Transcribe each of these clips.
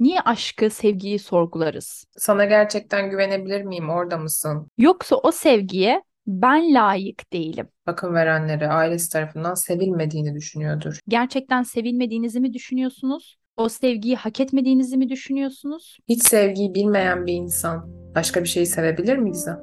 niye aşkı, sevgiyi sorgularız? Sana gerçekten güvenebilir miyim? Orada mısın? Yoksa o sevgiye ben layık değilim. Bakım verenleri ailesi tarafından sevilmediğini düşünüyordur. Gerçekten sevilmediğinizi mi düşünüyorsunuz? O sevgiyi hak etmediğinizi mi düşünüyorsunuz? Hiç sevgiyi bilmeyen bir insan başka bir şeyi sevebilir mi Gizem?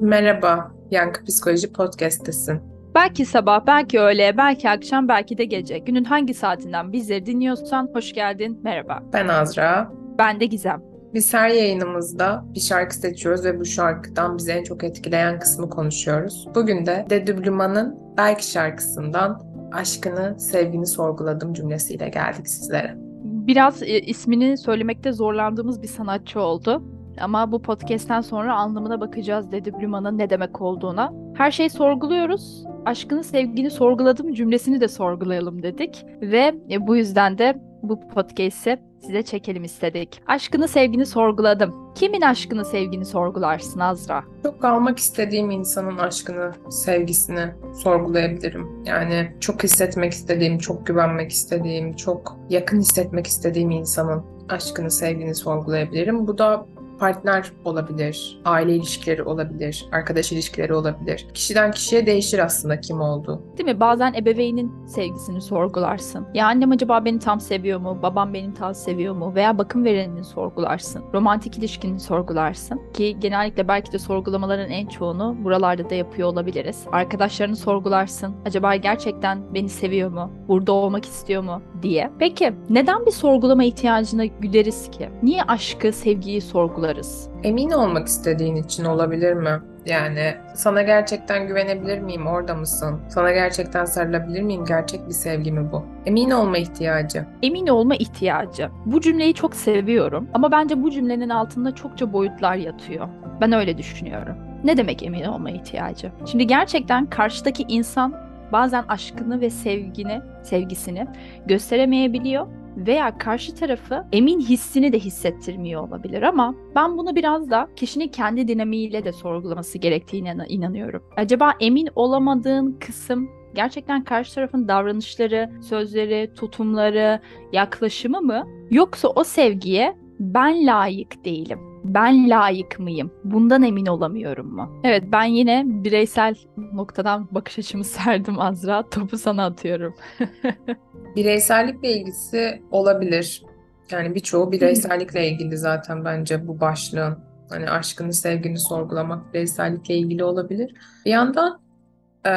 Merhaba, Yankı Psikoloji Podcast'tesin. Belki sabah, belki öğle, belki akşam, belki de gece. Günün hangi saatinden bizleri dinliyorsan hoş geldin, merhaba. Ben Azra. Ben de Gizem. Biz her yayınımızda bir şarkı seçiyoruz ve bu şarkıdan bizi en çok etkileyen kısmı konuşuyoruz. Bugün de Dedüblüman'ın Belki şarkısından aşkını, sevgini sorguladım cümlesiyle geldik sizlere. Biraz e, ismini söylemekte zorlandığımız bir sanatçı oldu. Ama bu podcast'ten sonra anlamına bakacağız dedi Bluma'nın ne demek olduğuna. Her şeyi sorguluyoruz. Aşkını, sevgini sorguladım cümlesini de sorgulayalım dedik. Ve e, bu yüzden de bu podcast'i size çekelim istedik. Aşkını, sevgini sorguladım. Kimin aşkını, sevgini sorgularsın Azra? Çok almak istediğim insanın aşkını, sevgisini sorgulayabilirim. Yani çok hissetmek istediğim, çok güvenmek istediğim, çok yakın hissetmek istediğim insanın aşkını, sevgini sorgulayabilirim. Bu da partner olabilir, aile ilişkileri olabilir, arkadaş ilişkileri olabilir. Kişiden kişiye değişir aslında kim olduğu. Değil mi? Bazen ebeveynin sevgisini sorgularsın. Ya annem acaba beni tam seviyor mu? Babam beni tam seviyor mu? Veya bakım verenini sorgularsın. Romantik ilişkini sorgularsın. Ki genellikle belki de sorgulamaların en çoğunu buralarda da yapıyor olabiliriz. Arkadaşlarını sorgularsın. Acaba gerçekten beni seviyor mu? Burada olmak istiyor mu? diye. Peki neden bir sorgulama ihtiyacına güderiz ki? Niye aşkı, sevgiyi sorgularız? Sorgularız. Emin olmak istediğin için olabilir mi? Yani sana gerçekten güvenebilir miyim? Orada mısın? Sana gerçekten sarılabilir miyim? Gerçek bir sevgi mi bu? Emin olma ihtiyacı. Emin olma ihtiyacı. Bu cümleyi çok seviyorum ama bence bu cümlenin altında çokça boyutlar yatıyor. Ben öyle düşünüyorum. Ne demek emin olma ihtiyacı? Şimdi gerçekten karşıdaki insan bazen aşkını ve sevgini, sevgisini gösteremeyebiliyor veya karşı tarafı emin hissini de hissettirmiyor olabilir ama ben bunu biraz da kişinin kendi dinamiğiyle de sorgulaması gerektiğine inanıyorum. Acaba emin olamadığın kısım gerçekten karşı tarafın davranışları, sözleri, tutumları, yaklaşımı mı? Yoksa o sevgiye ben layık değilim. Ben layık mıyım? Bundan emin olamıyorum mu? Evet ben yine bireysel noktadan bakış açımı serdim Azra. Topu sana atıyorum. Bireysellikle ilgisi olabilir. Yani birçoğu bireysellikle ilgili zaten bence bu başlığın. Hani aşkını, sevgini sorgulamak bireysellikle ilgili olabilir. Bir yandan e,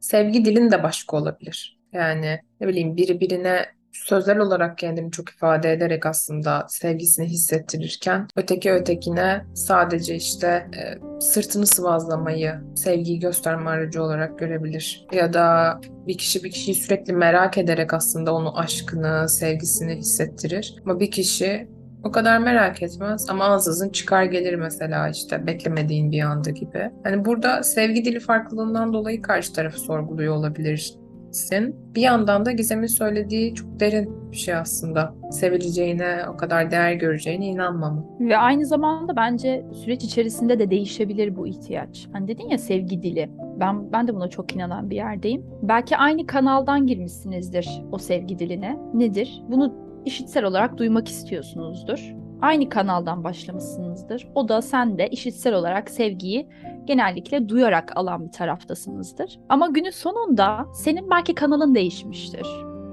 sevgi dilin de başka olabilir. Yani ne bileyim biri birine sözel olarak kendini çok ifade ederek aslında sevgisini hissettirirken öteki ötekine sadece işte e, sırtını sıvazlamayı sevgiyi gösterme aracı olarak görebilir. Ya da bir kişi bir kişiyi sürekli merak ederek aslında onu aşkını, sevgisini hissettirir. Ama bir kişi o kadar merak etmez ama ansızın çıkar gelir mesela işte beklemediğin bir anda gibi. Hani burada sevgi dili farklılığından dolayı karşı tarafı sorguluyor olabilir etsin. Bir yandan da Gizem'in söylediği çok derin bir şey aslında. Sevileceğine, o kadar değer göreceğine inanmam. Ve aynı zamanda bence süreç içerisinde de değişebilir bu ihtiyaç. Hani dedin ya sevgi dili. Ben ben de buna çok inanan bir yerdeyim. Belki aynı kanaldan girmişsinizdir o sevgi diline. Nedir? Bunu işitsel olarak duymak istiyorsunuzdur aynı kanaldan başlamışsınızdır. O da sen de işitsel olarak sevgiyi genellikle duyarak alan bir taraftasınızdır. Ama günün sonunda senin belki kanalın değişmiştir.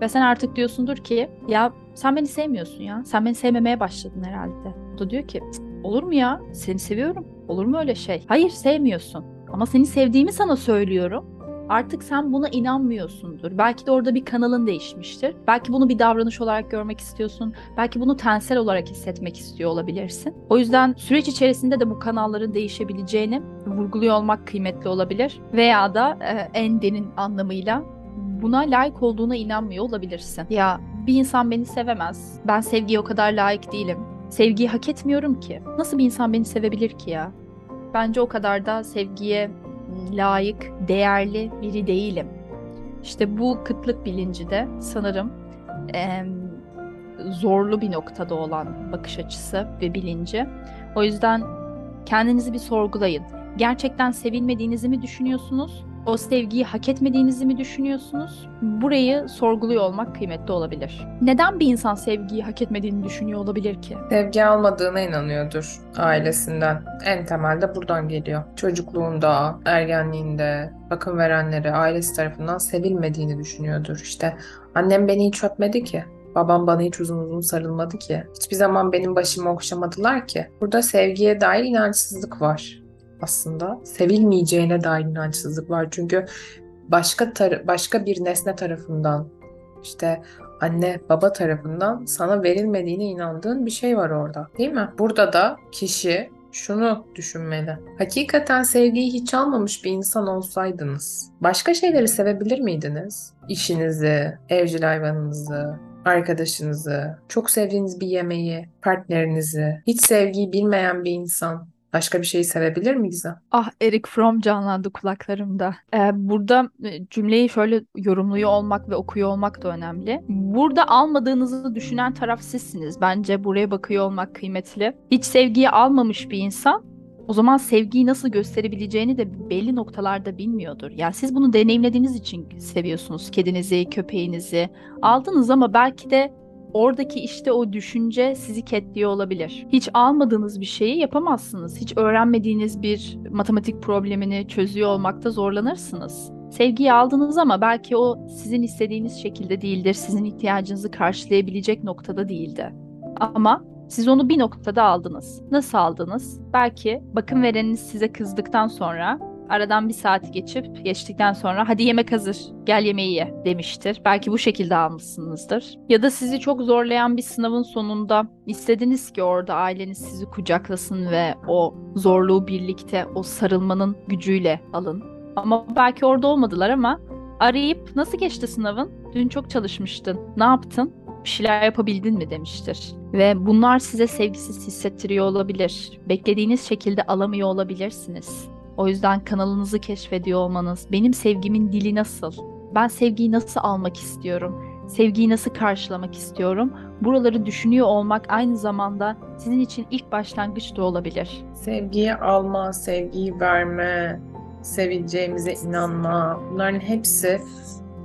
Ve sen artık diyorsundur ki ya sen beni sevmiyorsun ya. Sen beni sevmemeye başladın herhalde. O da diyor ki olur mu ya? Seni seviyorum. Olur mu öyle şey? Hayır sevmiyorsun. Ama seni sevdiğimi sana söylüyorum artık sen buna inanmıyorsundur. Belki de orada bir kanalın değişmiştir. Belki bunu bir davranış olarak görmek istiyorsun. Belki bunu tensel olarak hissetmek istiyor olabilirsin. O yüzden süreç içerisinde de bu kanalların değişebileceğini vurguluyor olmak kıymetli olabilir. Veya da e, en derin anlamıyla buna layık olduğuna inanmıyor olabilirsin. Ya bir insan beni sevemez. Ben sevgiye o kadar layık değilim. Sevgiyi hak etmiyorum ki. Nasıl bir insan beni sevebilir ki ya? Bence o kadar da sevgiye layık, değerli biri değilim. İşte bu kıtlık bilinci de sanırım e, zorlu bir noktada olan bakış açısı ve bilinci. O yüzden kendinizi bir sorgulayın. Gerçekten sevilmediğinizi mi düşünüyorsunuz? O sevgiyi hak etmediğinizi mi düşünüyorsunuz? Burayı sorguluyor olmak kıymetli olabilir. Neden bir insan sevgiyi hak etmediğini düşünüyor olabilir ki? Sevgi almadığına inanıyordur ailesinden. En temelde buradan geliyor. Çocukluğunda, ergenliğinde, bakım verenleri ailesi tarafından sevilmediğini düşünüyordur. İşte annem beni hiç öpmedi ki. Babam bana hiç uzun uzun sarılmadı ki. Hiçbir zaman benim başımı okşamadılar ki. Burada sevgiye dair inançsızlık var aslında. Sevilmeyeceğine dair inançsızlık var. Çünkü başka başka bir nesne tarafından işte anne baba tarafından sana verilmediğine inandığın bir şey var orada. Değil mi? Burada da kişi şunu düşünmeli. Hakikaten sevgiyi hiç almamış bir insan olsaydınız, başka şeyleri sevebilir miydiniz? İşinizi, evcil hayvanınızı, arkadaşınızı, çok sevdiğiniz bir yemeği, partnerinizi, hiç sevgiyi bilmeyen bir insan başka bir şeyi sevebilir mi Gizem? Ah Eric Fromm canlandı kulaklarımda. Ee, burada e, cümleyi şöyle yorumluyor olmak ve okuyor olmak da önemli. Burada almadığınızı düşünen taraf sizsiniz. Bence buraya bakıyor olmak kıymetli. Hiç sevgiyi almamış bir insan o zaman sevgiyi nasıl gösterebileceğini de belli noktalarda bilmiyordur. Yani siz bunu deneyimlediğiniz için seviyorsunuz kedinizi, köpeğinizi. Aldınız ama belki de oradaki işte o düşünce sizi ketliyor olabilir. Hiç almadığınız bir şeyi yapamazsınız. Hiç öğrenmediğiniz bir matematik problemini çözüyor olmakta zorlanırsınız. Sevgiyi aldınız ama belki o sizin istediğiniz şekilde değildir. Sizin ihtiyacınızı karşılayabilecek noktada değildi. Ama siz onu bir noktada aldınız. Nasıl aldınız? Belki bakım vereniniz size kızdıktan sonra aradan bir saat geçip geçtikten sonra hadi yemek hazır gel yemeği ye demiştir. Belki bu şekilde almışsınızdır. Ya da sizi çok zorlayan bir sınavın sonunda istediniz ki orada aileniz sizi kucaklasın ve o zorluğu birlikte o sarılmanın gücüyle alın. Ama belki orada olmadılar ama arayıp nasıl geçti sınavın? Dün çok çalışmıştın. Ne yaptın? bir şeyler yapabildin mi demiştir. Ve bunlar size sevgisiz hissettiriyor olabilir. Beklediğiniz şekilde alamıyor olabilirsiniz. O yüzden kanalınızı keşfediyor olmanız, benim sevgimin dili nasıl? Ben sevgiyi nasıl almak istiyorum? Sevgiyi nasıl karşılamak istiyorum? Buraları düşünüyor olmak aynı zamanda sizin için ilk başlangıç da olabilir. Sevgiyi alma, sevgiyi verme, sevileceğimize inanma. Bunların hepsi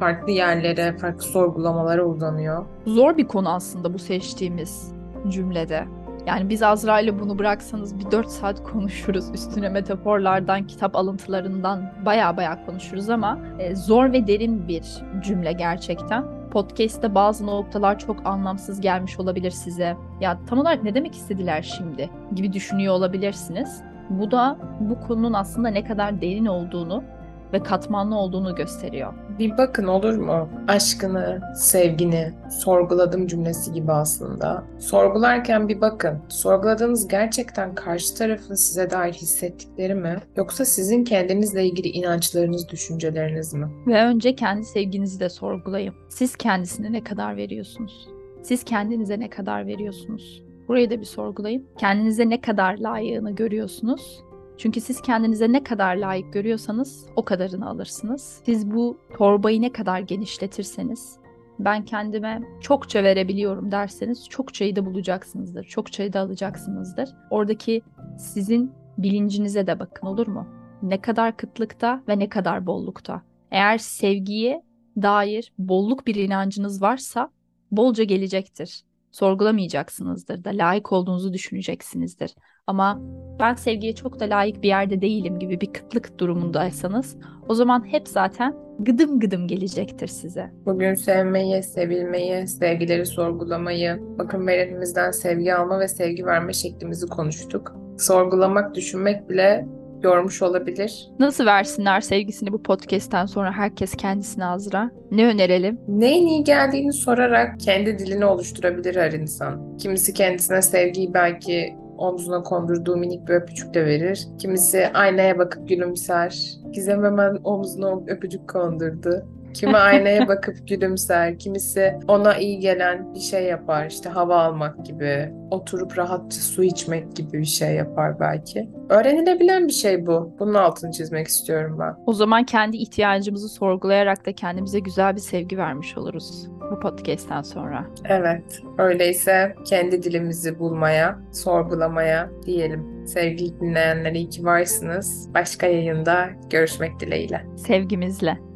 farklı yerlere, farklı sorgulamalara uzanıyor. Zor bir konu aslında bu seçtiğimiz cümlede. Yani biz Azra ile bunu bıraksanız bir 4 saat konuşuruz. Üstüne metaforlardan, kitap alıntılarından baya baya konuşuruz ama e, zor ve derin bir cümle gerçekten. Podcast'te bazı noktalar çok anlamsız gelmiş olabilir size. Ya tam olarak ne demek istediler şimdi gibi düşünüyor olabilirsiniz. Bu da bu konunun aslında ne kadar derin olduğunu ve katmanlı olduğunu gösteriyor. Bir bakın olur mu? Aşkını, sevgini sorguladım cümlesi gibi aslında. Sorgularken bir bakın. Sorguladığınız gerçekten karşı tarafın size dair hissettikleri mi? Yoksa sizin kendinizle ilgili inançlarınız, düşünceleriniz mi? Ve önce kendi sevginizi de sorgulayın. Siz kendisine ne kadar veriyorsunuz? Siz kendinize ne kadar veriyorsunuz? Burayı da bir sorgulayın. Kendinize ne kadar layığını görüyorsunuz çünkü siz kendinize ne kadar layık görüyorsanız o kadarını alırsınız. Siz bu torbayı ne kadar genişletirseniz ben kendime çokça verebiliyorum derseniz çokçayı da bulacaksınızdır. Çokçayı da alacaksınızdır. Oradaki sizin bilincinize de bakın olur mu? Ne kadar kıtlıkta ve ne kadar bollukta. Eğer sevgiye dair bolluk bir inancınız varsa bolca gelecektir. Sorgulamayacaksınızdır da layık olduğunuzu düşüneceksinizdir. Ama ben sevgiye çok da layık bir yerde değilim gibi bir kıtlık durumundaysanız o zaman hep zaten gıdım gıdım gelecektir size. Bugün sevmeyi, sevilmeyi, sevgileri sorgulamayı, bakın verenimizden sevgi alma ve sevgi verme şeklimizi konuştuk. Sorgulamak, düşünmek bile yormuş olabilir. Nasıl versinler sevgisini bu podcast'ten sonra herkes kendisine Azra? Ne önerelim? Neyin iyi geldiğini sorarak kendi dilini oluşturabilir her insan. Kimisi kendisine sevgiyi belki omzuna kondurduğu minik bir öpücük de verir. Kimisi aynaya bakıp gülümser. Gizem hemen omzuna öpücük kondurdu. Kimi aynaya bakıp gülümser, kimisi ona iyi gelen bir şey yapar. İşte hava almak gibi, oturup rahatça su içmek gibi bir şey yapar belki. Öğrenilebilen bir şey bu. Bunun altını çizmek istiyorum ben. O zaman kendi ihtiyacımızı sorgulayarak da kendimize güzel bir sevgi vermiş oluruz bu podcast'ten sonra. Evet, öyleyse kendi dilimizi bulmaya, sorgulamaya diyelim. Sevgili dinleyenler iyi ki varsınız. Başka yayında görüşmek dileğiyle. Sevgimizle.